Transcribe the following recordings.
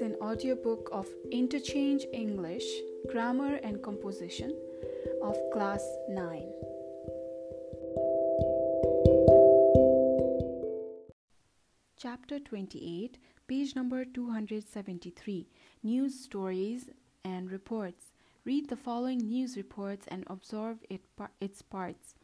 an audiobook of Interchange English, Grammar and Composition of Class 9. Chapter 28, page number 273 News Stories and Reports. Read the following news reports and observe it, its parts.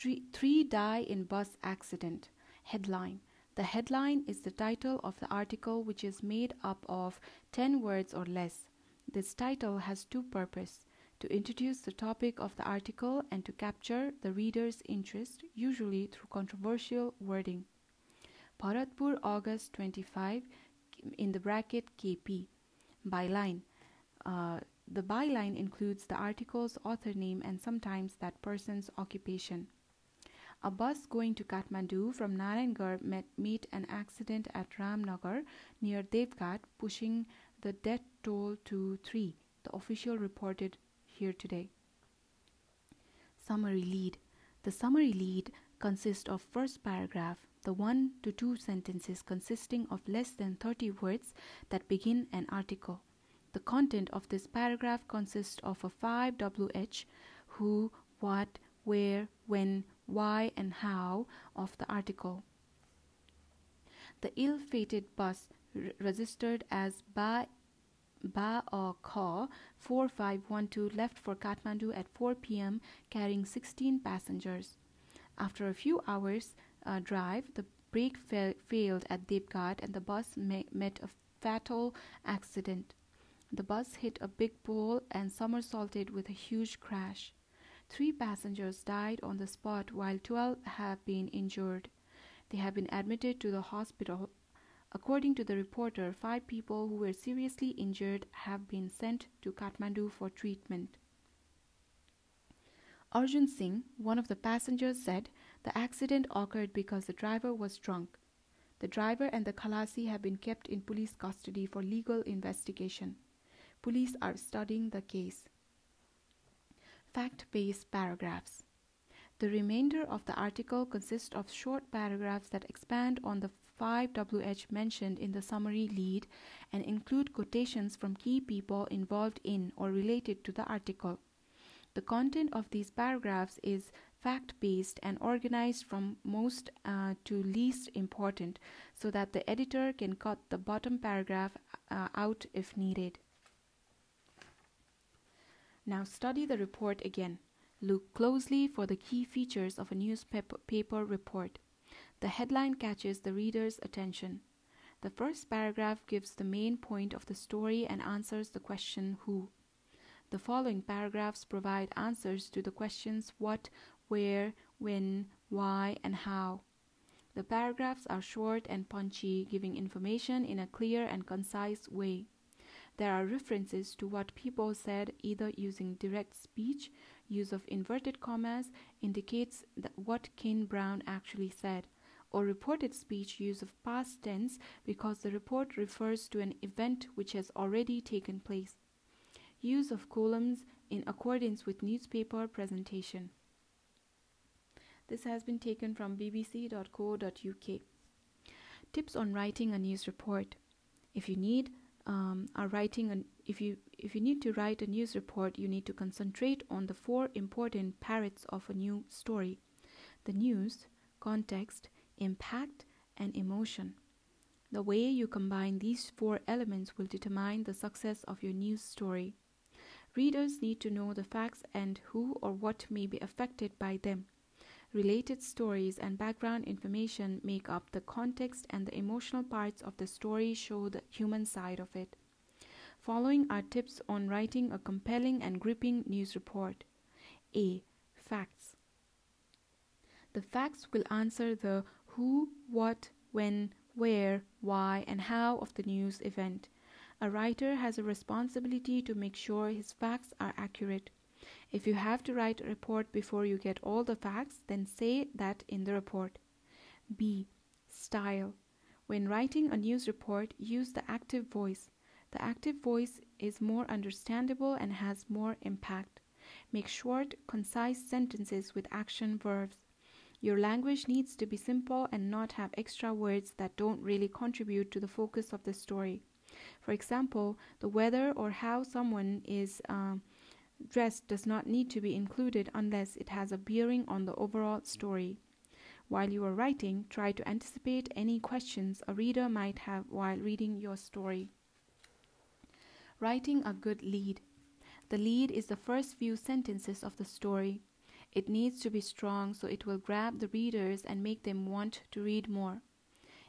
Three, three die in bus accident. Headline The headline is the title of the article, which is made up of 10 words or less. This title has two purposes to introduce the topic of the article and to capture the reader's interest, usually through controversial wording. Bharatpur, August 25, in the bracket KP. Byline. Uh, the byline includes the article's author name and sometimes that person's occupation. A bus going to Kathmandu from Narayangarh met, met an accident at Ramnagar near Devghat, pushing the death toll to three, the official reported here today. Summary lead. The summary lead consists of first paragraph, the one to two sentences consisting of less than 30 words that begin an article. The content of this paragraph consists of a 5 WH, who, what, where, when, why, and how of the article. The ill fated bus registered as Ba Ba Kha 4512 left for Kathmandu at 4 pm carrying 16 passengers. After a few hours uh, drive, the brake fa- failed at Devghat and the bus met a fatal accident. The bus hit a big pole and somersaulted with a huge crash. Three passengers died on the spot while 12 have been injured. They have been admitted to the hospital. According to the reporter, five people who were seriously injured have been sent to Kathmandu for treatment. Arjun Singh, one of the passengers, said the accident occurred because the driver was drunk. The driver and the Khalasi have been kept in police custody for legal investigation. Police are studying the case fact based paragraphs. The remainder of the article consists of short paragraphs that expand on the 5WH mentioned in the summary lead and include quotations from key people involved in or related to the article. The content of these paragraphs is fact based and organized from most uh, to least important so that the editor can cut the bottom paragraph uh, out if needed. Now study the report again. Look closely for the key features of a newspaper report. The headline catches the reader's attention. The first paragraph gives the main point of the story and answers the question who. The following paragraphs provide answers to the questions what, where, when, why, and how. The paragraphs are short and punchy, giving information in a clear and concise way. There are references to what people said either using direct speech, use of inverted commas indicates what Ken Brown actually said, or reported speech use of past tense because the report refers to an event which has already taken place. Use of columns in accordance with newspaper presentation. This has been taken from bbc.co.uk. Tips on writing a news report. If you need um, are writing an if you if you need to write a news report you need to concentrate on the four important parts of a new story. The news context impact and emotion. The way you combine these four elements will determine the success of your news story. Readers need to know the facts and who or what may be affected by them Related stories and background information make up the context, and the emotional parts of the story show the human side of it. Following are tips on writing a compelling and gripping news report. A. Facts. The facts will answer the who, what, when, where, why, and how of the news event. A writer has a responsibility to make sure his facts are accurate. If you have to write a report before you get all the facts, then say that in the report. B. Style. When writing a news report, use the active voice. The active voice is more understandable and has more impact. Make short, concise sentences with action verbs. Your language needs to be simple and not have extra words that don't really contribute to the focus of the story. For example, the weather or how someone is uh, dressed does not need to be included unless it has a bearing on the overall story. While you are writing, try to anticipate any questions a reader might have while reading your story. Writing a good lead. The lead is the first few sentences of the story. It needs to be strong so it will grab the readers and make them want to read more.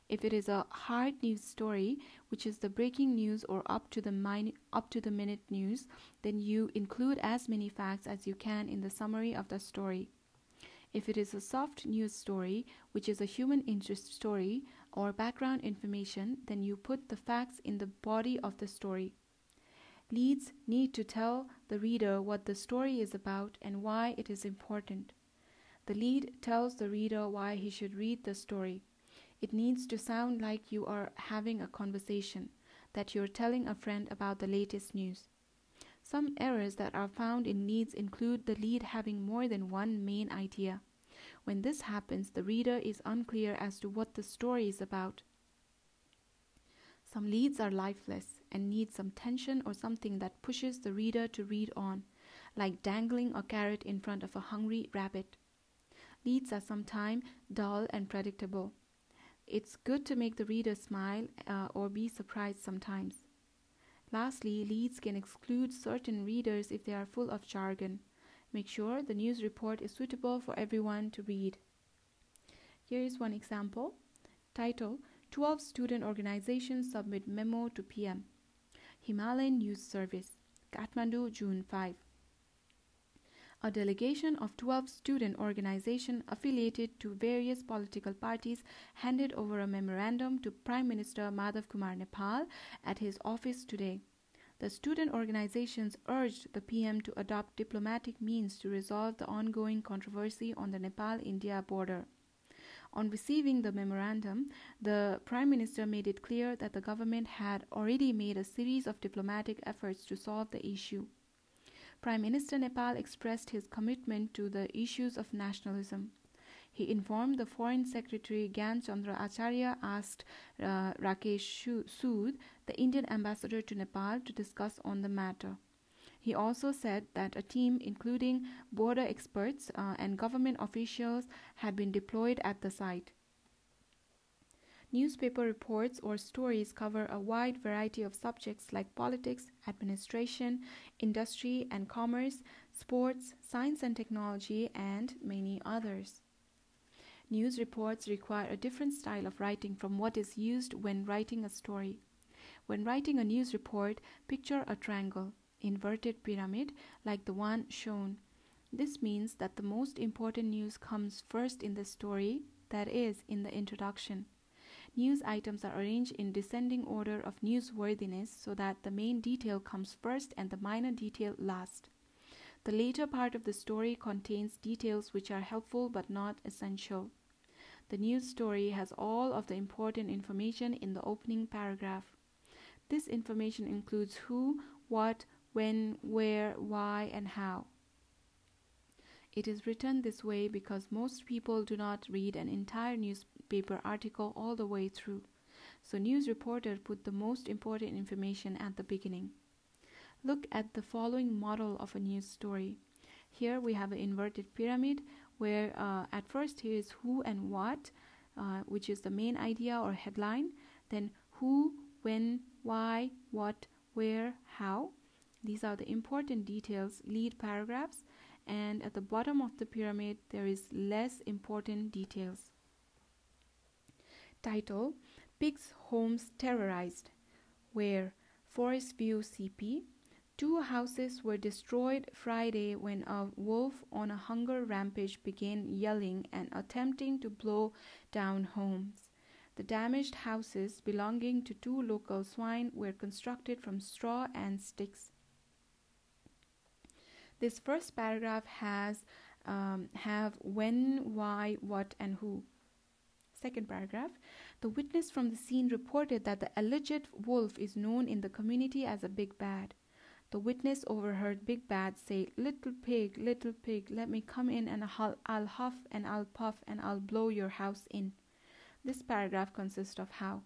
If it is a hard news story, which is the breaking news or up to the up to the minute news, then you include as many facts as you can in the summary of the story. If it is a soft news story, which is a human interest story or background information, then you put the facts in the body of the story. Leads need to tell the reader what the story is about and why it is important. The lead tells the reader why he should read the story. It needs to sound like you are having a conversation, that you're telling a friend about the latest news. Some errors that are found in leads include the lead having more than one main idea. When this happens, the reader is unclear as to what the story is about. Some leads are lifeless and need some tension or something that pushes the reader to read on, like dangling a carrot in front of a hungry rabbit. Leads are sometimes dull and predictable. It's good to make the reader smile uh, or be surprised sometimes. Lastly, leads can exclude certain readers if they are full of jargon. Make sure the news report is suitable for everyone to read. Here is one example. Title 12 student organizations submit memo to PM. Himalayan News Service, Kathmandu, June 5 a delegation of 12 student organizations affiliated to various political parties handed over a memorandum to Prime Minister Madhav Kumar Nepal at his office today. The student organizations urged the PM to adopt diplomatic means to resolve the ongoing controversy on the Nepal India border. On receiving the memorandum, the Prime Minister made it clear that the government had already made a series of diplomatic efforts to solve the issue. Prime Minister Nepal expressed his commitment to the issues of nationalism. He informed the Foreign Secretary Gyan Chandra Acharya asked uh, Rakesh Sood, the Indian ambassador to Nepal, to discuss on the matter. He also said that a team, including border experts uh, and government officials, had been deployed at the site. Newspaper reports or stories cover a wide variety of subjects like politics, administration, industry and commerce, sports, science and technology, and many others. News reports require a different style of writing from what is used when writing a story. When writing a news report, picture a triangle, inverted pyramid, like the one shown. This means that the most important news comes first in the story, that is, in the introduction. News items are arranged in descending order of newsworthiness so that the main detail comes first and the minor detail last. The later part of the story contains details which are helpful but not essential. The news story has all of the important information in the opening paragraph. This information includes who, what, when, where, why, and how. It is written this way because most people do not read an entire newspaper article all the way through. So news reporter put the most important information at the beginning. Look at the following model of a news story. Here we have an inverted pyramid where uh, at first here is who and what, uh, which is the main idea or headline. Then who, when, why, what, where, how. These are the important details, lead paragraphs and at the bottom of the pyramid there is less important details. Title Pigs Homes Terrorized where Forest View CP Two houses were destroyed Friday when a wolf on a hunger rampage began yelling and attempting to blow down homes. The damaged houses belonging to two local swine were constructed from straw and sticks. This first paragraph has um, have when, why, what, and who. Second paragraph. The witness from the scene reported that the alleged wolf is known in the community as a big bad. The witness overheard Big Bad say, Little pig, little pig, let me come in and I'll, I'll huff and I'll puff and I'll blow your house in. This paragraph consists of how.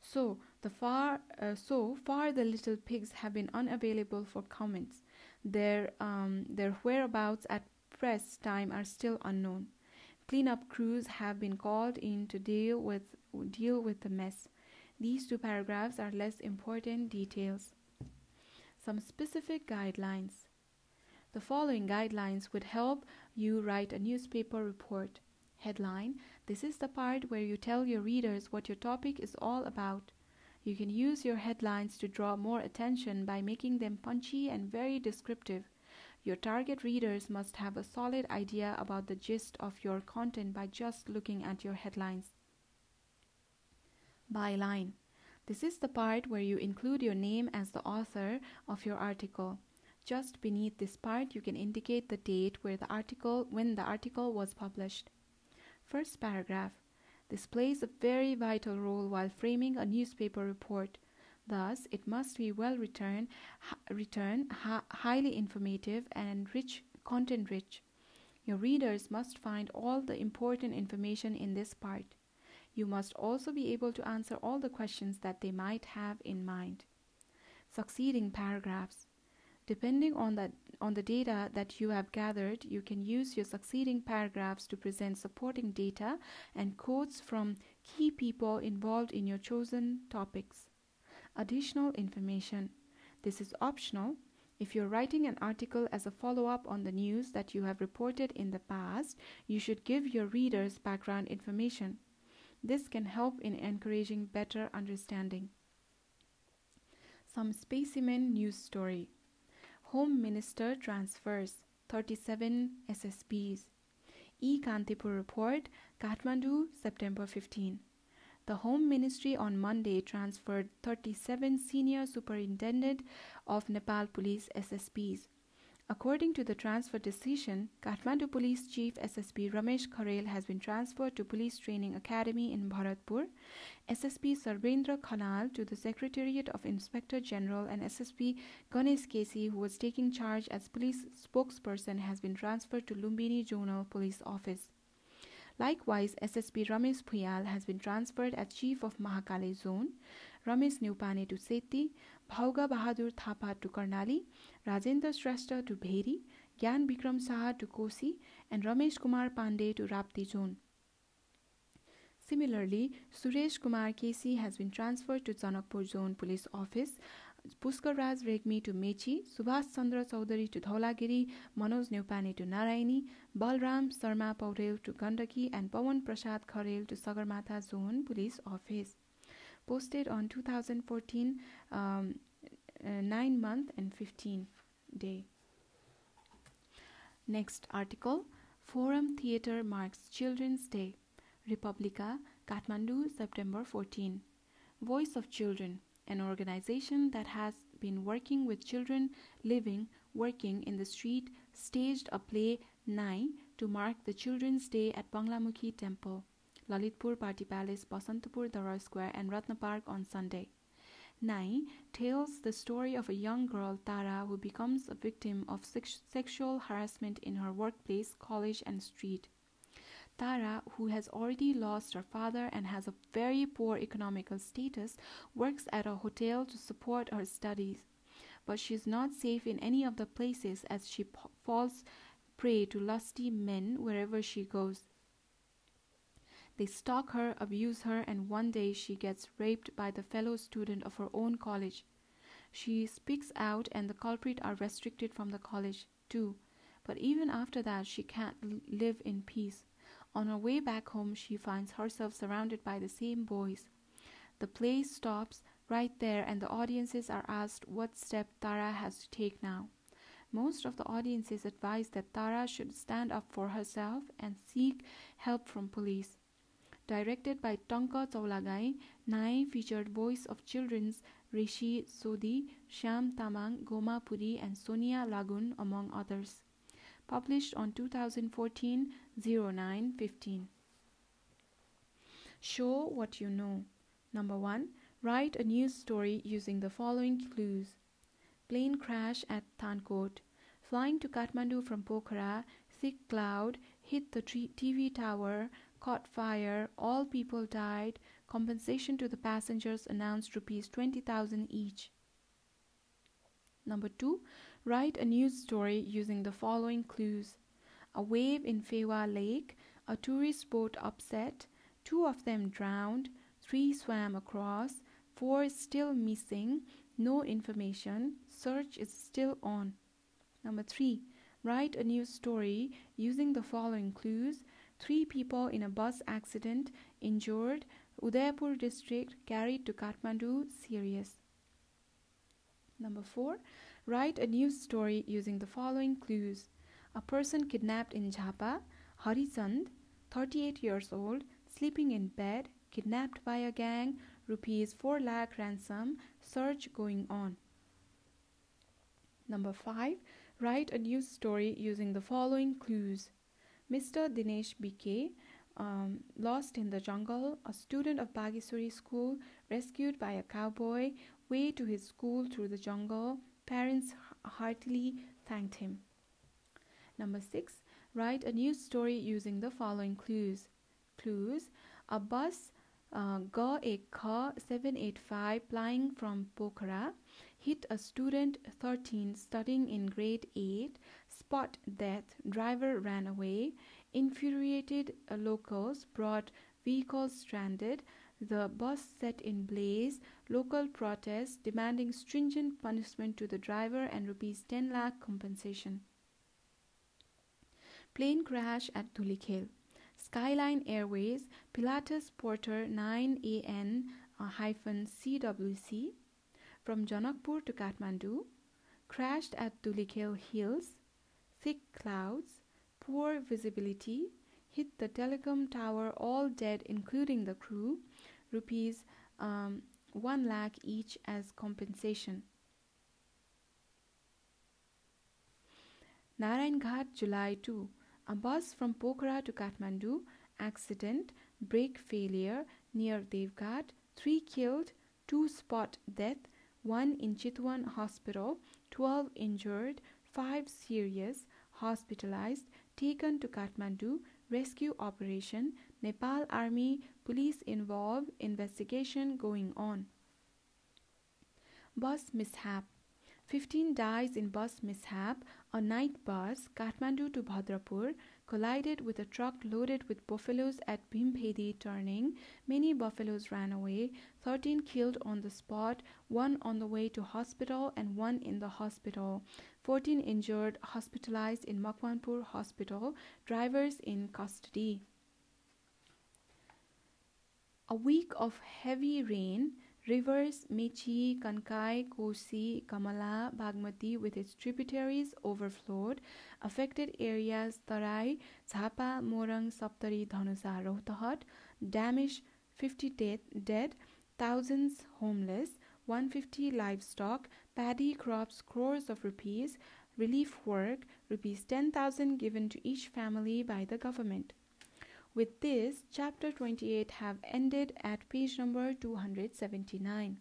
So the far uh, so far the little pigs have been unavailable for comments. Their um, their whereabouts at press time are still unknown. Cleanup crews have been called in to deal with deal with the mess. These two paragraphs are less important details. Some specific guidelines. The following guidelines would help you write a newspaper report. Headline This is the part where you tell your readers what your topic is all about. You can use your headlines to draw more attention by making them punchy and very descriptive. Your target readers must have a solid idea about the gist of your content by just looking at your headlines. Byline This is the part where you include your name as the author of your article. Just beneath this part, you can indicate the date where the article when the article was published. First paragraph. This plays a very vital role while framing a newspaper report. Thus, it must be well written, written highly informative, and rich, content rich. Your readers must find all the important information in this part. You must also be able to answer all the questions that they might have in mind. Succeeding paragraphs. Depending on the, on the data that you have gathered, you can use your succeeding paragraphs to present supporting data and quotes from key people involved in your chosen topics. Additional information. This is optional. If you're writing an article as a follow up on the news that you have reported in the past, you should give your readers background information. This can help in encouraging better understanding. Some specimen news story. Home Minister transfers 37 SSPs. E Kantipur report, Kathmandu, September 15. The Home Ministry on Monday transferred 37 senior superintendent of Nepal Police SSPs. According to the transfer decision, Kathmandu Police Chief SSP Ramesh Kharel has been transferred to Police Training Academy in Bharatpur, SSP Sarbendra Khanal to the Secretariat of Inspector General, and SSP Ganesh Kesi, who was taking charge as police spokesperson, has been transferred to Lumbini Zonal Police Office. Likewise, SSP Ramesh Phuyal has been transferred as Chief of Mahakali Zone, Ramesh Neupane to Seti, Bhauga Bahadur Thapa to Karnali, Rajendra Shrestha to Bheri, Gyan Bikram Saha to Kosi, and Ramesh Kumar Pandey to Rapti Zone. Similarly, Suresh Kumar Kesi has been transferred to Janakpur Zone Police Office, Puskar Raj Regmi to Mechi, Subhash Chandra Chaudhary to Dholagiri, Manoj Neupani to Naraini, Balram Sarma Paurel to Gandaki, and Pawan Prasad Kharel to Sagarmatha Zone Police Office. Posted on 2014 um, uh, 9 month and 15 day. Next article Forum Theatre marks Children's Day. Republica, Kathmandu, September 14. Voice of Children an organization that has been working with children living, working in the street, staged a play Nai to mark the Children's Day at Banglamukhi Temple, Lalitpur Party Palace, Basantapur Durbar Square, and Ratna Park on Sunday. Nai tells the story of a young girl, Tara, who becomes a victim of sex- sexual harassment in her workplace, college, and street. Tara, who has already lost her father and has a very poor economical status, works at a hotel to support her studies. But she is not safe in any of the places as she falls prey to lusty men wherever she goes. They stalk her, abuse her, and one day she gets raped by the fellow student of her own college. She speaks out, and the culprit are restricted from the college, too. But even after that, she can't live in peace. On her way back home, she finds herself surrounded by the same boys. The play stops right there, and the audiences are asked what step Tara has to take now. Most of the audiences advise that Tara should stand up for herself and seek help from police. Directed by Tonka Chaulagai, Nai featured voice of children's Rishi Sodhi, Sham Tamang, Goma Puri, and Sonia Lagun, among others published on 2014 09 15. Show what you know. Number 1. Write a news story using the following clues Plane crash at Thankot. Flying to Kathmandu from Pokhara, thick cloud hit the TV tower, caught fire, all people died, Compensation to the passengers announced rupees 20,000 each. Number 2. Write a news story using the following clues. A wave in Phewa Lake, a tourist boat upset, two of them drowned, three swam across, four still missing, no information, search is still on. Number 3. Write a news story using the following clues. Three people in a bus accident injured, Udaipur district carried to Kathmandu, serious. Number 4. Write a news story using the following clues. A person kidnapped in Jhapa, Harisand, 38 years old, sleeping in bed, kidnapped by a gang, rupees 4 lakh ransom, search going on. Number 5. Write a news story using the following clues. Mr. Dinesh BK, um, lost in the jungle, a student of Bagisuri school, rescued by a cowboy, way to his school through the jungle. Parents heartily thanked him. Number 6. Write a news story using the following clues. Clues A bus uh, Ga Ek Kha 785 flying from Pokhara hit a student 13 studying in grade 8 spot death driver ran away infuriated locals brought vehicles stranded the bus set in blaze local protests demanding stringent punishment to the driver and rupees 10 lakh compensation. Plane crash at Dhulikhel Skyline Airways Pilatus Porter 9AN uh, hyphen CWC from Janakpur to Kathmandu, crashed at Dhulikhel Hills, thick clouds, poor visibility, hit the telecom tower all dead including the crew, rupees um, 1 lakh each as compensation. Narayan Ghat, July 2. A bus from Pokhara to Kathmandu, accident, brake failure near Devghat, 3 killed, 2 spot death, 1 in Chitwan Hospital, 12 injured, 5 serious, hospitalized, taken to Kathmandu, rescue operation, Nepal Army, police involved, investigation going on. Bus mishap 15 dies in bus mishap. A night bus, Kathmandu to Bhadrapur, collided with a truck loaded with buffaloes at Bhimpedi turning. Many buffaloes ran away, 13 killed on the spot, one on the way to hospital and one in the hospital. 14 injured, hospitalized in Makwanpur hospital, drivers in custody. A week of heavy rain Rivers Mechi, Kankai, Kosi, Kamala, Bagmati with its tributaries overflowed. Affected areas Tarai, Jhapa, Morang, Saptari, Dhanusa, Rautahat. Damage 50 dead, dead, thousands homeless, 150 livestock, paddy crops crores of rupees, relief work rupees 10,000 given to each family by the government. With this, chapter 28 have ended at page number 279.